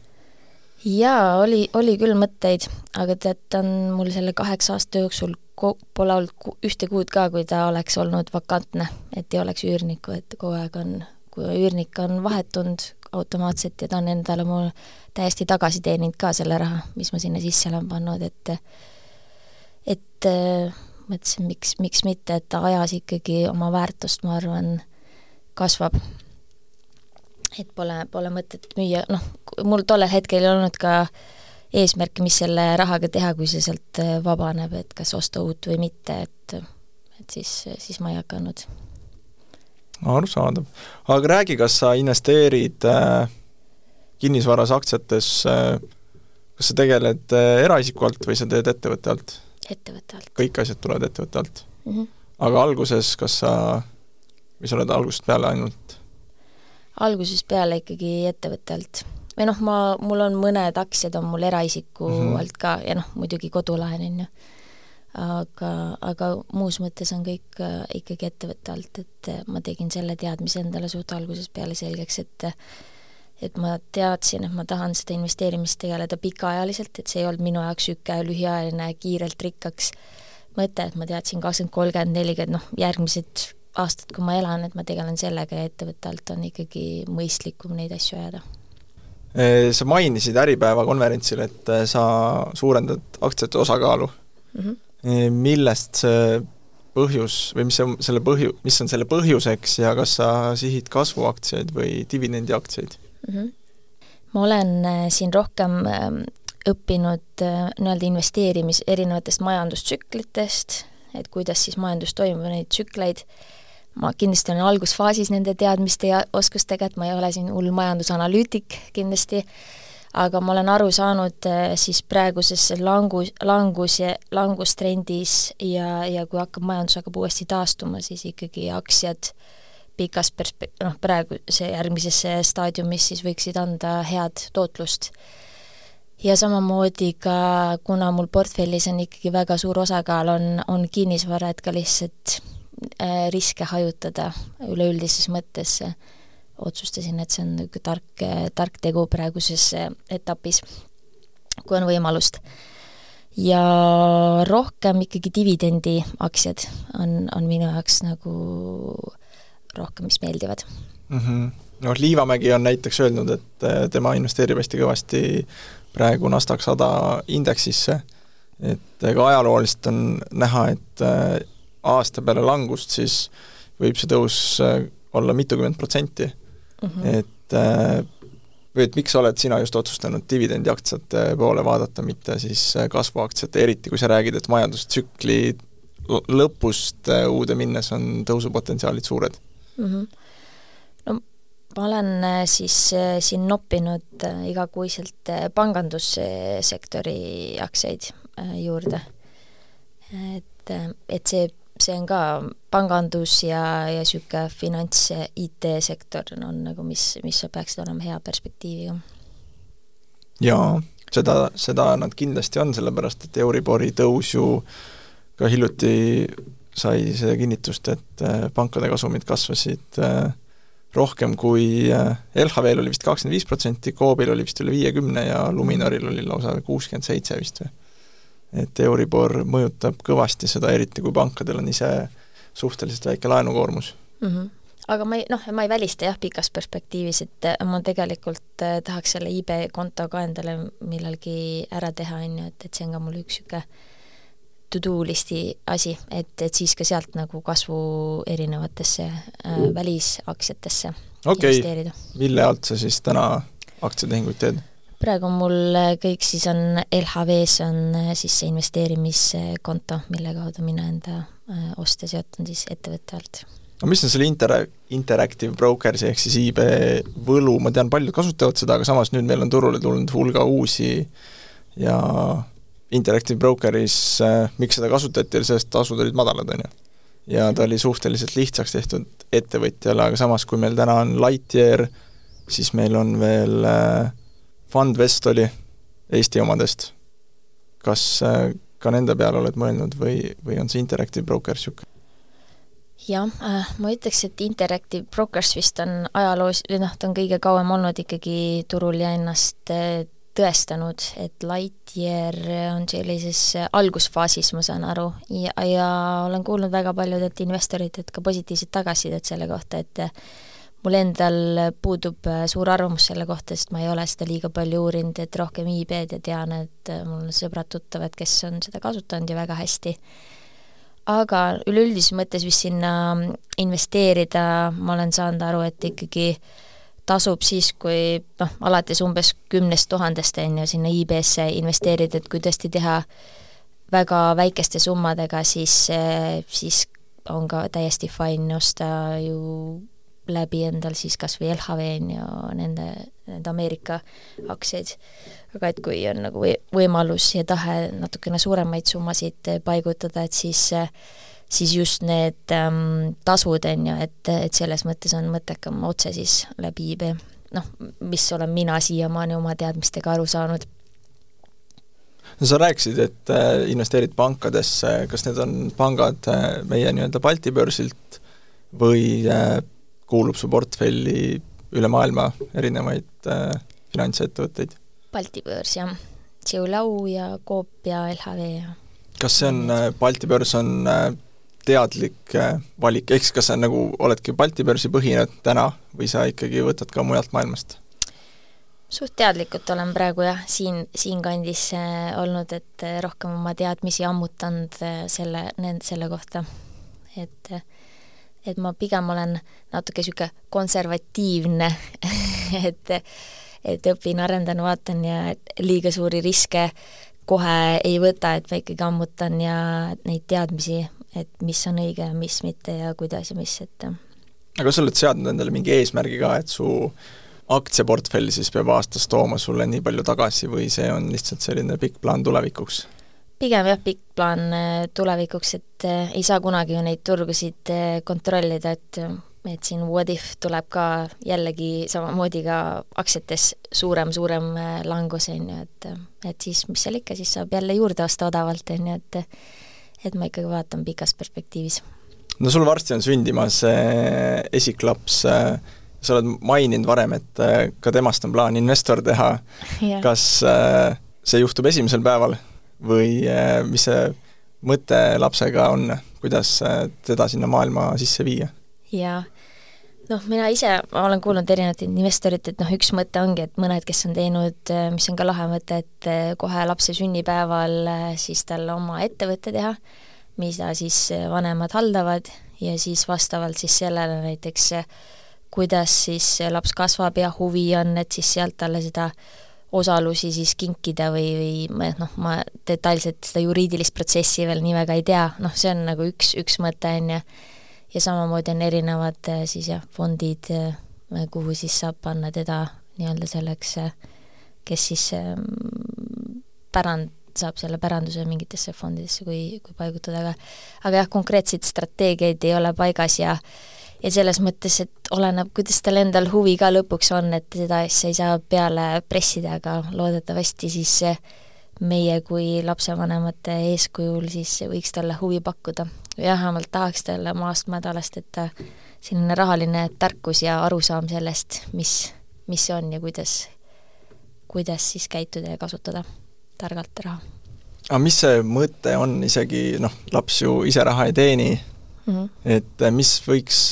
S2: jaa, oli, oli küll mõtteid, aga tead, ta on mul selle kaheksa aasta jooksul ko-, pole olnud ku-, ühte kuud ka, kui ta oleks olnud vakantne, et ei oleks üürnikku, et kogu aeg on, kui üürnik on vahetunud automaatselt ja ta on endale mul täiesti tagasi teeninud ka selle raha, mis ma sinna sisse olen pannud, et et mõtlesin, miks, miks mitte, et ajas ikkagi oma väärtust, ma arvan, kasvab. et pole, pole mõtet müüa, noh, mul tollel hetkel ei olnud ka eesmärki, mis selle rahaga teha, kui see sealt vabaneb, et kas osta uut või mitte, et et siis, siis ma ei hakanud.
S1: arusaadav. aga räägi, kas sa investeerid äh kinnisvaras, aktsiates, äh, kas sa tegeled äh, eraisiku alt või sa teed ettevõtte alt?
S2: Ettevõtte alt.
S1: kõik asjad tulevad ettevõtte alt mm? -hmm. aga alguses, kas sa, või sa oled algusest peale ainult?
S2: algusest peale ikkagi ettevõtte alt. või noh, ma, mul on mõned aktsiad on mul eraisiku mm -hmm. alt ka ja noh, muidugi kodulaen, on ju. aga, aga muus mõttes on kõik äh, ikkagi ettevõtte alt, et ma tegin selle teadmise endale suht algusest peale selgeks, et et ma teadsin, et ma tahan seda investeerimist tegeleda pikaajaliselt, et see ei olnud minu jaoks niisugune lühiajaline kiirelt rikkaks mõte, et ma teadsin kakskümmend, kolmkümmend, nelikümmend, noh, järgmised aastad, kui ma elan, et ma tegelen sellega ja ettevõtte alt on ikkagi mõistlikum neid asju ajada.
S1: Sa mainisid Äripäeva konverentsil, et äh, sa suurendad aktsiate osakaalu mm. -hmm. millest see põhjus või mis on selle põhju, mis on selle põhjuseks ja kas sa sihid kasvuaktsiaid või dividendiaktsiaid? Mm. -hmm.
S2: ma olen äh, siin rohkem ähm, õppinud äh, nii-öelda investeerimis erinevatest majandustsüklitest, et kuidas siis majandus toimub, neid tsükleid, ma kindlasti olen algusfaasis nende teadmiste ja oskustega, et ma ei ole siin hull majandusanalüütik kindlasti, aga ma olen aru saanud äh, siis praeguses langus, langus ja langustrendis ja, ja kui hakkab, majandus hakkab uuesti taastuma, siis ikkagi aktsiad pikas perspe-, noh, praegu see järgmises staadiumis siis võiksid anda head tootlust. ja samamoodi ka, kuna mul portfellis on ikkagi väga suur osakaal, on, on kinnisvara, et ka lihtsalt äh, riske hajutada üleüldises mõttes äh, otsustasin, et see on niisugune tark, tark tegu praeguses etapis, kui on võimalust. ja rohkem ikkagi dividendiaktsiad on, on minu jaoks nagu rohkem, mis meeldivad
S1: mm. -hmm. noh, Liivamägi on näiteks öelnud, et äh, tema investeerib hästi kõvasti praegu Nasdaq sada indeksisse, et ega ajalooliselt on näha, et äh, aasta peale langust siis võib see tõus olla mitukümmend protsenti mm. -hmm. et või et miks oled sina just otsustanud dividendiaktsiate poole vaadata, mitte siis kasvuaktsiate, eriti kui sa räägid, et majandustsükli lõpust uude minnes on tõusupotentsiaalid suured mm? -hmm.
S2: no ma olen siis siin noppinud igakuiselt pangandussektori aktsiaid juurde. et, et see see on ka pangandus ja, ja niisugune finants- IT-sektor on nagu, mis, mis peaksid olema hea perspektiiviga.
S1: jaa, seda, seda nad kindlasti on, sellepärast et Euribori tõus ju ka hiljuti sai see kinnitust, et äh, pankade kasumid kasvasid äh, rohkem kui äh, LHV-l oli vist kakskümmend viis protsenti, Coobil oli vist üle viiekümne ja Luminoril oli lausa kuuskümmend seitse vist või et Euribor mõjutab kõvasti seda, eriti kui pankadel on ise suhteliselt väike laenukoormus
S2: mm. -hmm. aga ma ei, noh, ma ei välista jah, pikas perspektiivis, et ma tegelikult tahaks selle IB konto ka endale millalgi ära teha, on ju, et, et see on ka mul üks niisugune to-do listi asi, et, et siis ka sealt nagu kasvu erinevatesse äh, välisaktsiatesse
S1: okay. investeerida. mille alt sa siis täna aktsiatehinguid teed?
S2: praegu mul äh, kõik siis on LHV-s on äh, siis see investeerimiskonto, mille kaudu mina enda äh, oste seotan siis ettevõtte alt.
S1: no mis on selle inter-, Interactive Brokers ehk siis IB võlu, ma tean, paljud kasutavad seda, aga samas nüüd meil on turule tulnud hulga uusi ja Interactive Brokeris äh,, miks seda kasutati, oli sellest, tasud olid madalad, on ju. ja ta oli suhteliselt lihtsaks tehtud ettevõtjale, aga samas, kui meil täna on Lightyear, siis meil on veel äh, Fundvest oli Eesti omadest. kas äh, ka nende peale oled mõelnud või, või on see Interactive Brokers niisugune?
S2: jah äh,, ma ütleks, et Interactive Brokers vist on ajaloos, või noh, ta on kõige kauem olnud ikkagi turul ja ennast äh, tõestanud, et Lightyear on sellises algusfaasis, ma saan aru, ja, ja olen kuulnud väga paljudelt investoritelt ka positiivset tagasisidet selle kohta, et mul endal puudub äh, suur arvamus selle kohta, sest ma ei ole seda liiga palju uurinud, et rohkem IB-d ja tean, et äh, mul on sõbrad-tuttavad, kes on seda kasutanud ja väga hästi. aga üleüldises mõttes vist sinna investeerida ma olen saanud aru, et ikkagi tasub siis, kui noh, alates umbes kümnest tuhandest, on ju, sinna IB-sse investeerida, et kui tõesti teha väga väikeste summadega, siis, äh, siis on ka täiesti fine osta ju läbi endal siis kas või LHV on ju nende, nende Ameerika aktsiaid. aga et kui on nagu võimalus ja tahe natukene suuremaid summasid paigutada, et siis siis just need ähm, tasud, on ju, et, et selles mõttes on mõttekam otse siis läbi IB. noh, mis olen mina siiamaani oma teadmistega aru saanud
S1: no sa rääkisid, et äh, investeerid pankadesse, kas need on pangad äh, meie nii-öelda Balti börsilt või äh, kuulub su portfelli üle maailma erinevaid äh, finantsettevõtteid?
S2: Balti börs, jah. Tsiulau ja Coop ja LHV ja
S1: kas see on, äh, Balti börs on äh, teadlik äh, valik, ehk siis kas sa nagu oledki Balti börsi põhine täna või sa ikkagi võtad ka mujalt maailmast?
S2: suht teadlikult olen praegu jah, siin, siinkandis olnud, et rohkem oma teadmisi ammutanud selle, selle kohta. et et ma pigem olen natuke niisugune konservatiivne et, et õpin, arendan, vaatan ja liiga suuri riske kohe ei võta, et ma ikkagi ammutan ja neid teadmisi, et mis on õige ja mis mitte ja kuidas ja mis, et
S1: aga kas sa oled seadnud endale mingi eesmärgi ka, et su aktsiaportfell siis peab aastas tooma sulle nii palju tagasi või see on lihtsalt selline pikk plaan tulevikuks?
S2: pigem jah, pikk plaan äh, tulevikuks, et äh, ei saa kunagi ju neid turgusid äh, kontrollida, et et siin what if tuleb ka jällegi samamoodi ka aktsiates suurem, suurem langus, on ju, et et siis mis seal ikka, siis saab jälle juurde osta odavalt, on ju, et et ma ikkagi vaatan pikas perspektiivis.
S1: no sul varsti on sündimas esiklaps äh, sa oled maininud varem, et äh, ka temast on plaan investor teha yeah.. kas see juhtub esimesel päeval või mis see mõte lapsega on, kuidas teda sinna maailma sisse viia?
S2: jaa, noh, mina ise olen kuulnud erinevatelt investoritelt, noh üks mõte ongi, et mõned, kes on teinud, mis on ka lahe mõte, et kohe lapse sünnipäeval siis talle oma ettevõte teha, mida siis vanemad haldavad ja siis vastavalt siis sellele näiteks kuidas siis laps kasvab ja huvi on, et siis sealt talle seda osalusi siis kinkida või, või noh, ma detailselt seda juriidilist protsessi veel nii väga ei tea, noh, see on nagu üks, üks mõte, on ju, ja samamoodi on erinevad äh, siis jah, fondid, äh, kuhu siis saab panna teda nii-öelda selleks, äh, kes siis ähm, pärand, saab selle päranduse mingitesse fondidesse, kui, kui paigutada, aga aga jah, konkreetseid strateegiaid ei ole paigas ja ja selles mõttes, et oleneb, kuidas tal endal huvi ka lõpuks on, et seda asja ei saa peale pressida, aga loodetavasti siis meie kui lapsevanemate eeskujul siis võiks talle huvi pakkuda. Jah, vähemalt tahaks talle maast-madalast, et ta selline rahaline tarkus ja arusaam sellest, mis, mis see on ja kuidas, kuidas siis käituda ja kasutada targalt raha.
S1: aga mis see mõte on, isegi noh, laps ju ise raha ei teeni mm, -hmm. et mis võiks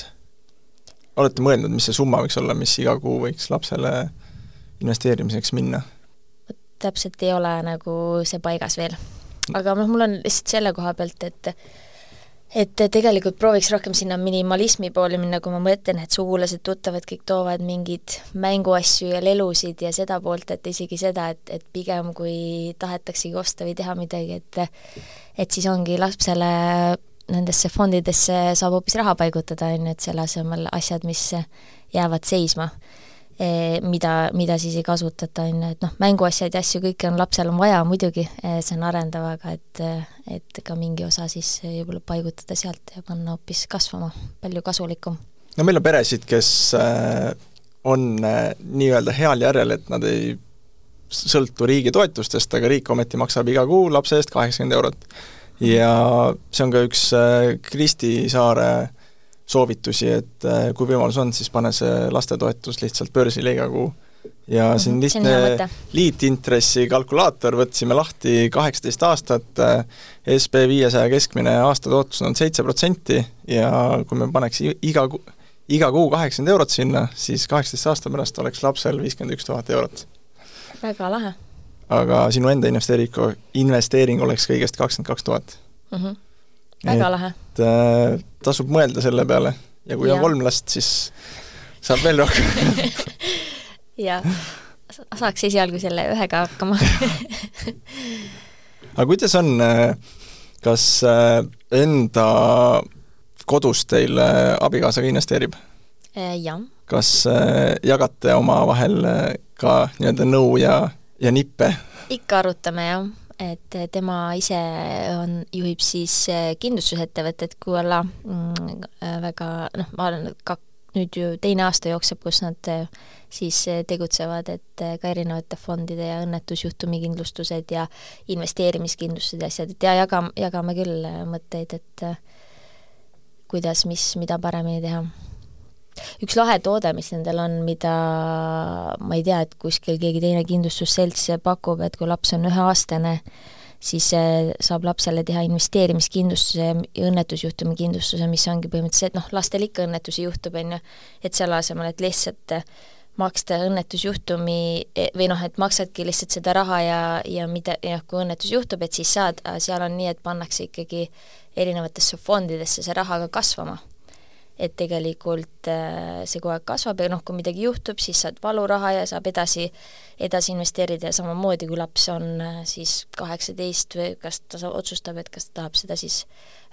S1: olete mõelnud, mis see summa võiks olla, mis iga kuu võiks lapsele investeerimiseks minna?
S2: täpselt ei ole nagu see paigas veel. aga noh, mul on lihtsalt selle koha pealt, et et tegelikult prooviks rohkem sinna minimalismi poole minna, kui ma mõtlen, et sugulased, tuttavad kõik toovad mingeid mänguasju ja lelusid ja seda poolt, et isegi seda, et, et pigem kui tahetaksegi osta või teha midagi, et et siis ongi lapsele nendesse fondidesse saab hoopis raha paigutada, on ju, et selle asemel asjad, mis jäävad seisma, mida, mida siis ei kasutata, on ju, et noh, mänguasjad ja asju kõike on lapsel on vaja muidugi, e, see on arendav, aga et et ka mingi osa siis võib-olla paigutada sealt ja panna hoopis kasvama, palju kasulikum.
S1: no meil on peresid, kes äh, on äh, nii-öelda heal järjel, et nad ei sõltu riigi toetustest, aga riik ometi maksab iga kuu lapse eest kaheksakümmend eurot ja see on ka üks äh, Kristi Saare soovitusi, et äh, kui võimalus on, siis pane see lastetoetus lihtsalt börsile iga kuu. ja siin mm -hmm, lihtne liitintressi kalkulaator, võtsime lahti kaheksateist aastat, äh, SB viiesaja keskmine aastatootlus on seitse protsenti ja kui me paneks iga iga kuu kaheksakümmend eurot sinna, siis kaheksateist aasta pärast oleks lapsel viiskümmend üks tuhat eurot.
S2: väga lahe
S1: aga sinu enda investeering, investeering oleks kõigest kakskümmend kaks tuhat.
S2: Väga et, lahe.
S1: Äh, tasub mõelda selle peale ja kui ja. on kolm last, siis saab veel rohkem
S2: jah, saaks esialgu selle ühega hakkama
S1: aga kuidas on, äh, kas äh, enda kodus teil abikaasaga investeerib?
S2: jah.
S1: kas jagate omavahel ka nii-öelda nõu ja ja nippe?
S2: ikka arutame jah, et tema ise on, juhib siis eh, kindlustusettevõtet QLA mm, väga noh, ma olen ka nüüd ju teine aasta jookseb, kus nad eh, siis eh, tegutsevad, et ka erinevate fondide ja õnnetusjuhtumi kindlustused ja investeerimiskindlustused ja asjad, et ja jaga, jagame küll mõtteid, et kuidas, mis, mida paremini teha üks lahe toode, mis nendel on, mida ma ei tea, et kuskil keegi teine kindlustusselts pakub, et kui laps on üheaastane, siis saab lapsele teha investeerimiskindlustuse ja õnnetusjuhtumi kindlustuse, mis ongi põhimõtteliselt, noh, lastel ikka õnnetusi juhtub, on ju, et selle asemel, et lihtsalt maksta õnnetusjuhtumi või noh, et maksadki lihtsalt seda raha ja, ja mida, jah, kui õnnetus juhtub, et siis saad, seal on nii, et pannakse ikkagi erinevatesse fondidesse see raha ka kasvama et tegelikult äh, see kogu aeg kasvab ja noh, kui midagi juhtub, siis saad valuraha ja saab edasi, edasi investeerida ja samamoodi, kui laps on äh, siis kaheksateist või kas ta otsustab, et kas ta tahab seda siis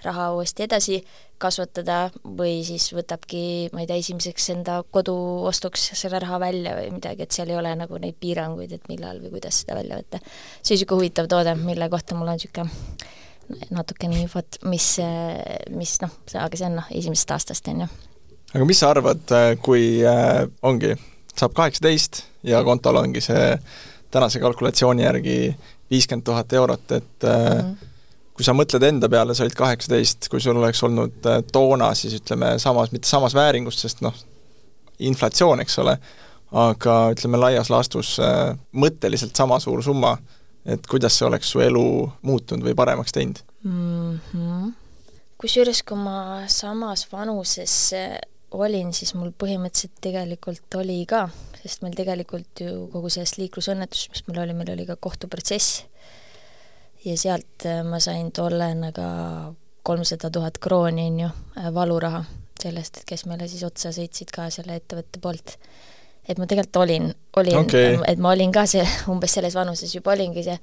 S2: raha uuesti edasi kasvatada või siis võtabki, ma ei tea, esimeseks enda kodu ostuks selle raha välja või midagi, et seal ei ole nagu neid piiranguid, et millal või kuidas seda välja võtta. see on niisugune huvitav toode, mille kohta mul on niisugune natukene infot, mis, mis noh, aga see on noh, esimesest aastast, on ju.
S1: aga mis sa arvad, äh, kui äh, ongi, saab kaheksateist ja kontol ongi see tänase kalkulatsiooni järgi viiskümmend tuhat eurot, et mm -hmm. kui sa mõtled enda peale, sa olid kaheksateist, kui sul oleks olnud äh, toona siis ütleme samas, mitte samas vääringus, sest noh, inflatsioon, eks ole, aga ütleme laias laastus mõtteliselt sama suur summa et kuidas see oleks su elu muutunud või paremaks teinud
S2: mm -hmm.? kusjuures, kui ma samas vanuses olin, siis mul põhimõtteliselt tegelikult oli ka, sest meil tegelikult ju kogu sellest liiklusõnnetusest, mis meil oli, meil oli ka kohtuprotsess ja sealt äh, ma sain tollena ka kolmsada tuhat krooni, on ju, äh, valuraha sellest, kes meile siis otsa sõitsid ka selle ettevõtte poolt et ma tegelikult olin, olin okay., et ma olin ka see, umbes selles vanuses juba olingi see,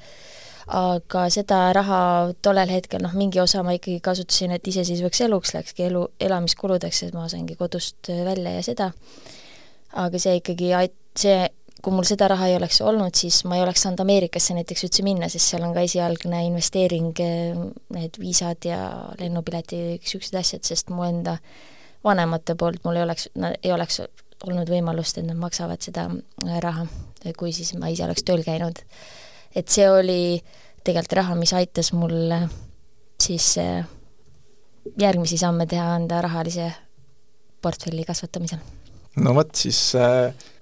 S2: aga seda raha tollel hetkel, noh, mingi osa ma ikkagi kasutasin, et iseseisvaks eluks läkski elu, elamiskuludeks, et ma saingi kodust välja ja seda, aga see ikkagi ait-, see, kui mul seda raha ei oleks olnud, siis ma ei oleks saanud Ameerikasse näiteks üldse minna, sest seal on ka esialgne investeering, need viisad ja lennupiletid, niisugused asjad, sest mu enda vanemate poolt mul ei oleks, ei oleks olnud võimalust, et nad maksavad seda äh, raha, kui siis ma ise oleks tööl käinud. et see oli tegelikult raha, mis aitas mul äh, siis äh, järgmisi samme teha enda rahalise portfelli kasvatamisel.
S1: no vot, siis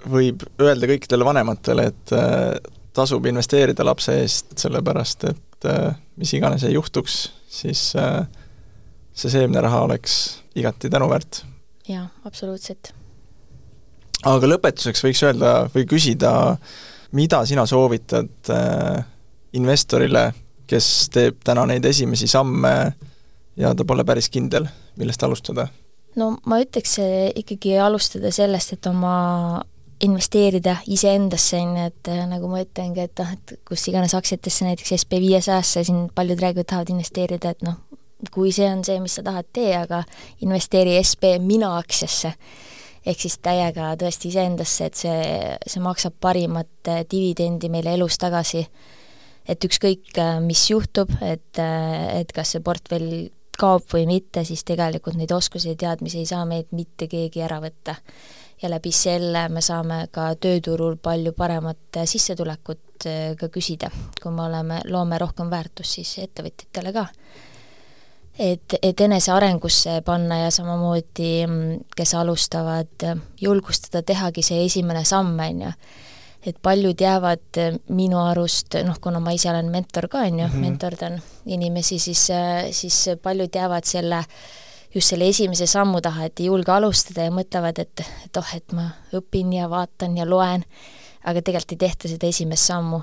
S1: võib öelda kõikidele vanematele, et tasub investeerida lapse eest, sellepärast et mis iganes ei juhtuks, siis see seemneraha oleks igati tänuväärt.
S2: jaa, absoluutselt
S1: aga lõpetuseks võiks öelda või küsida, mida sina soovitad äh, investorile, kes teeb täna neid esimesi samme ja ta pole päris kindel, millest alustada?
S2: no ma ütleks ikkagi alustada sellest, et oma investeerida iseendasse, on ju, et äh, nagu ma ütlengi, et noh, et kus iganes aktsiatesse, näiteks SB viiesajasse, siin paljud räägivad, tahavad investeerida, et noh, kui see on see, mis sa tahad, tee, aga investeeri SB mina aktsiasse ehk siis täiega tõesti iseendasse, et see, see maksab parimat äh, dividendi meile elus tagasi. et ükskõik, äh, mis juhtub, et, äh, et kas see portfell kaob või mitte, siis tegelikult neid oskusi ja teadmisi ei saa meilt mitte keegi ära võtta. ja läbi selle me saame ka tööturul palju paremat sissetulekut ka küsida, kui me oleme, loome rohkem väärtust siis ettevõtjatele ka et, et enesearengusse panna ja samamoodi, mm, kes alustavad, julgustada tehagi see esimene samm, on ju. et paljud jäävad minu arust, noh, kuna ma ise olen mentor ka, on ju -hmm. mentordan inimesi, siis, siis paljud jäävad selle just selle esimese sammu taha, et ei julge alustada ja mõtlevad, et, et oh, et ma õpin ja vaatan ja loen, aga tegelikult ei tehta seda esimest sammu.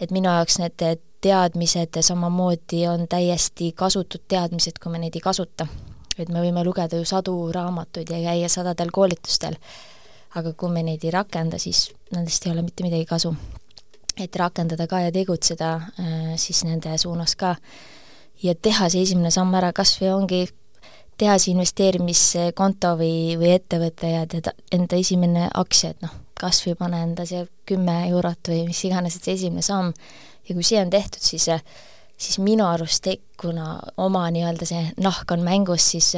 S2: et minu jaoks need teadmised samamoodi on täiesti kasutud teadmised, kui me neid ei kasuta. et me võime lugeda ju sadu raamatuid ja käia sadadel koolitustel, aga kui me neid ei rakenda, siis nendest ei ole mitte midagi kasu. et rakendada ka ja tegutseda äh, siis nende suunas ka ja teha see esimene samm ära, kas või ongi teha see investeerimiskonto või, või ettevõte ja teda, enda esimene aktsia, et noh, kas või pane enda see kümme eurot või mis iganes, et see esimene samm ja kui see on tehtud, siis siis minu arust te-, kuna oma nii-öelda see nahk on mängus, siis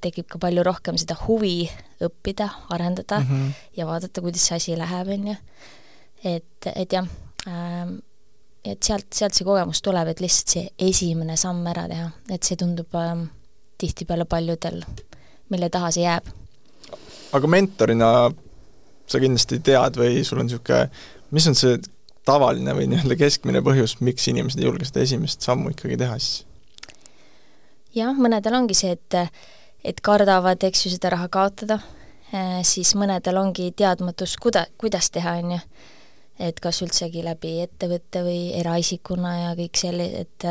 S2: tekib ka palju rohkem seda huvi õppida, arendada mm -hmm. ja vaadata, kuidas see asi läheb, on ju. et, et jah ähm,, et sealt, sealt see kogemus tuleb, et lihtsalt see esimene samm ära teha, et see tundub ähm, tihtipeale paljudel, mille taha see jääb.
S1: aga mentorina sa kindlasti tead või sul on niisugune, mis on see tavaline või nii-öelda keskmine põhjus, miks inimesed ei julge seda esimest sammu ikkagi teha siis?
S2: jah, mõnedel ongi see, et, et kardavad, eks ju, seda raha kaotada, äh, siis mõnedel ongi teadmatus, kuida-, kuidas teha, on ju. et kas üldsegi läbi ettevõtte või eraisikuna ja kõik selline, et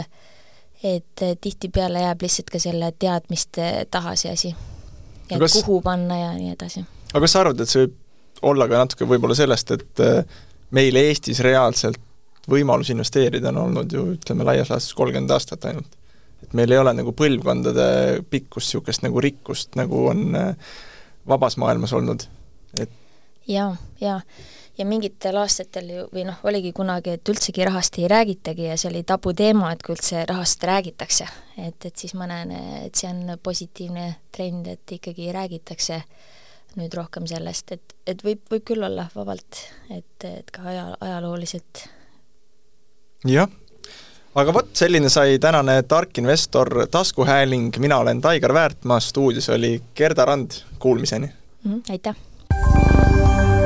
S2: et tihtipeale jääb lihtsalt ka selle teadmiste taha see asi. ja kas... kuhu panna ja nii edasi.
S1: aga kas sa arvad, et see võib olla ka natuke võib-olla sellest, et äh, meil Eestis reaalselt võimalus investeerida on olnud ju ütleme, laias laastus kolmkümmend aastat ainult. et meil ei ole nagu põlvkondade pikkust niisugust nagu rikkust, nagu on äh, vabas maailmas olnud, et
S2: jaa, jaa ja mingitel aastatel ju, või noh, oligi kunagi, et üldsegi rahast ei räägitagi ja see oli tabuteema, et kui üldse rahast räägitakse. et, et siis ma näen, et see on positiivne trend, et ikkagi räägitakse nüüd rohkem sellest, et, et võib, võib küll olla vabalt, et, et ka aja, ajalooliselt.
S1: jah, aga vot, selline sai tänane tark investor taskuhääling, mina olen Taigar Väärtmaa, stuudios oli Gerda Rand, kuulmiseni
S2: mm! -hmm, aitäh!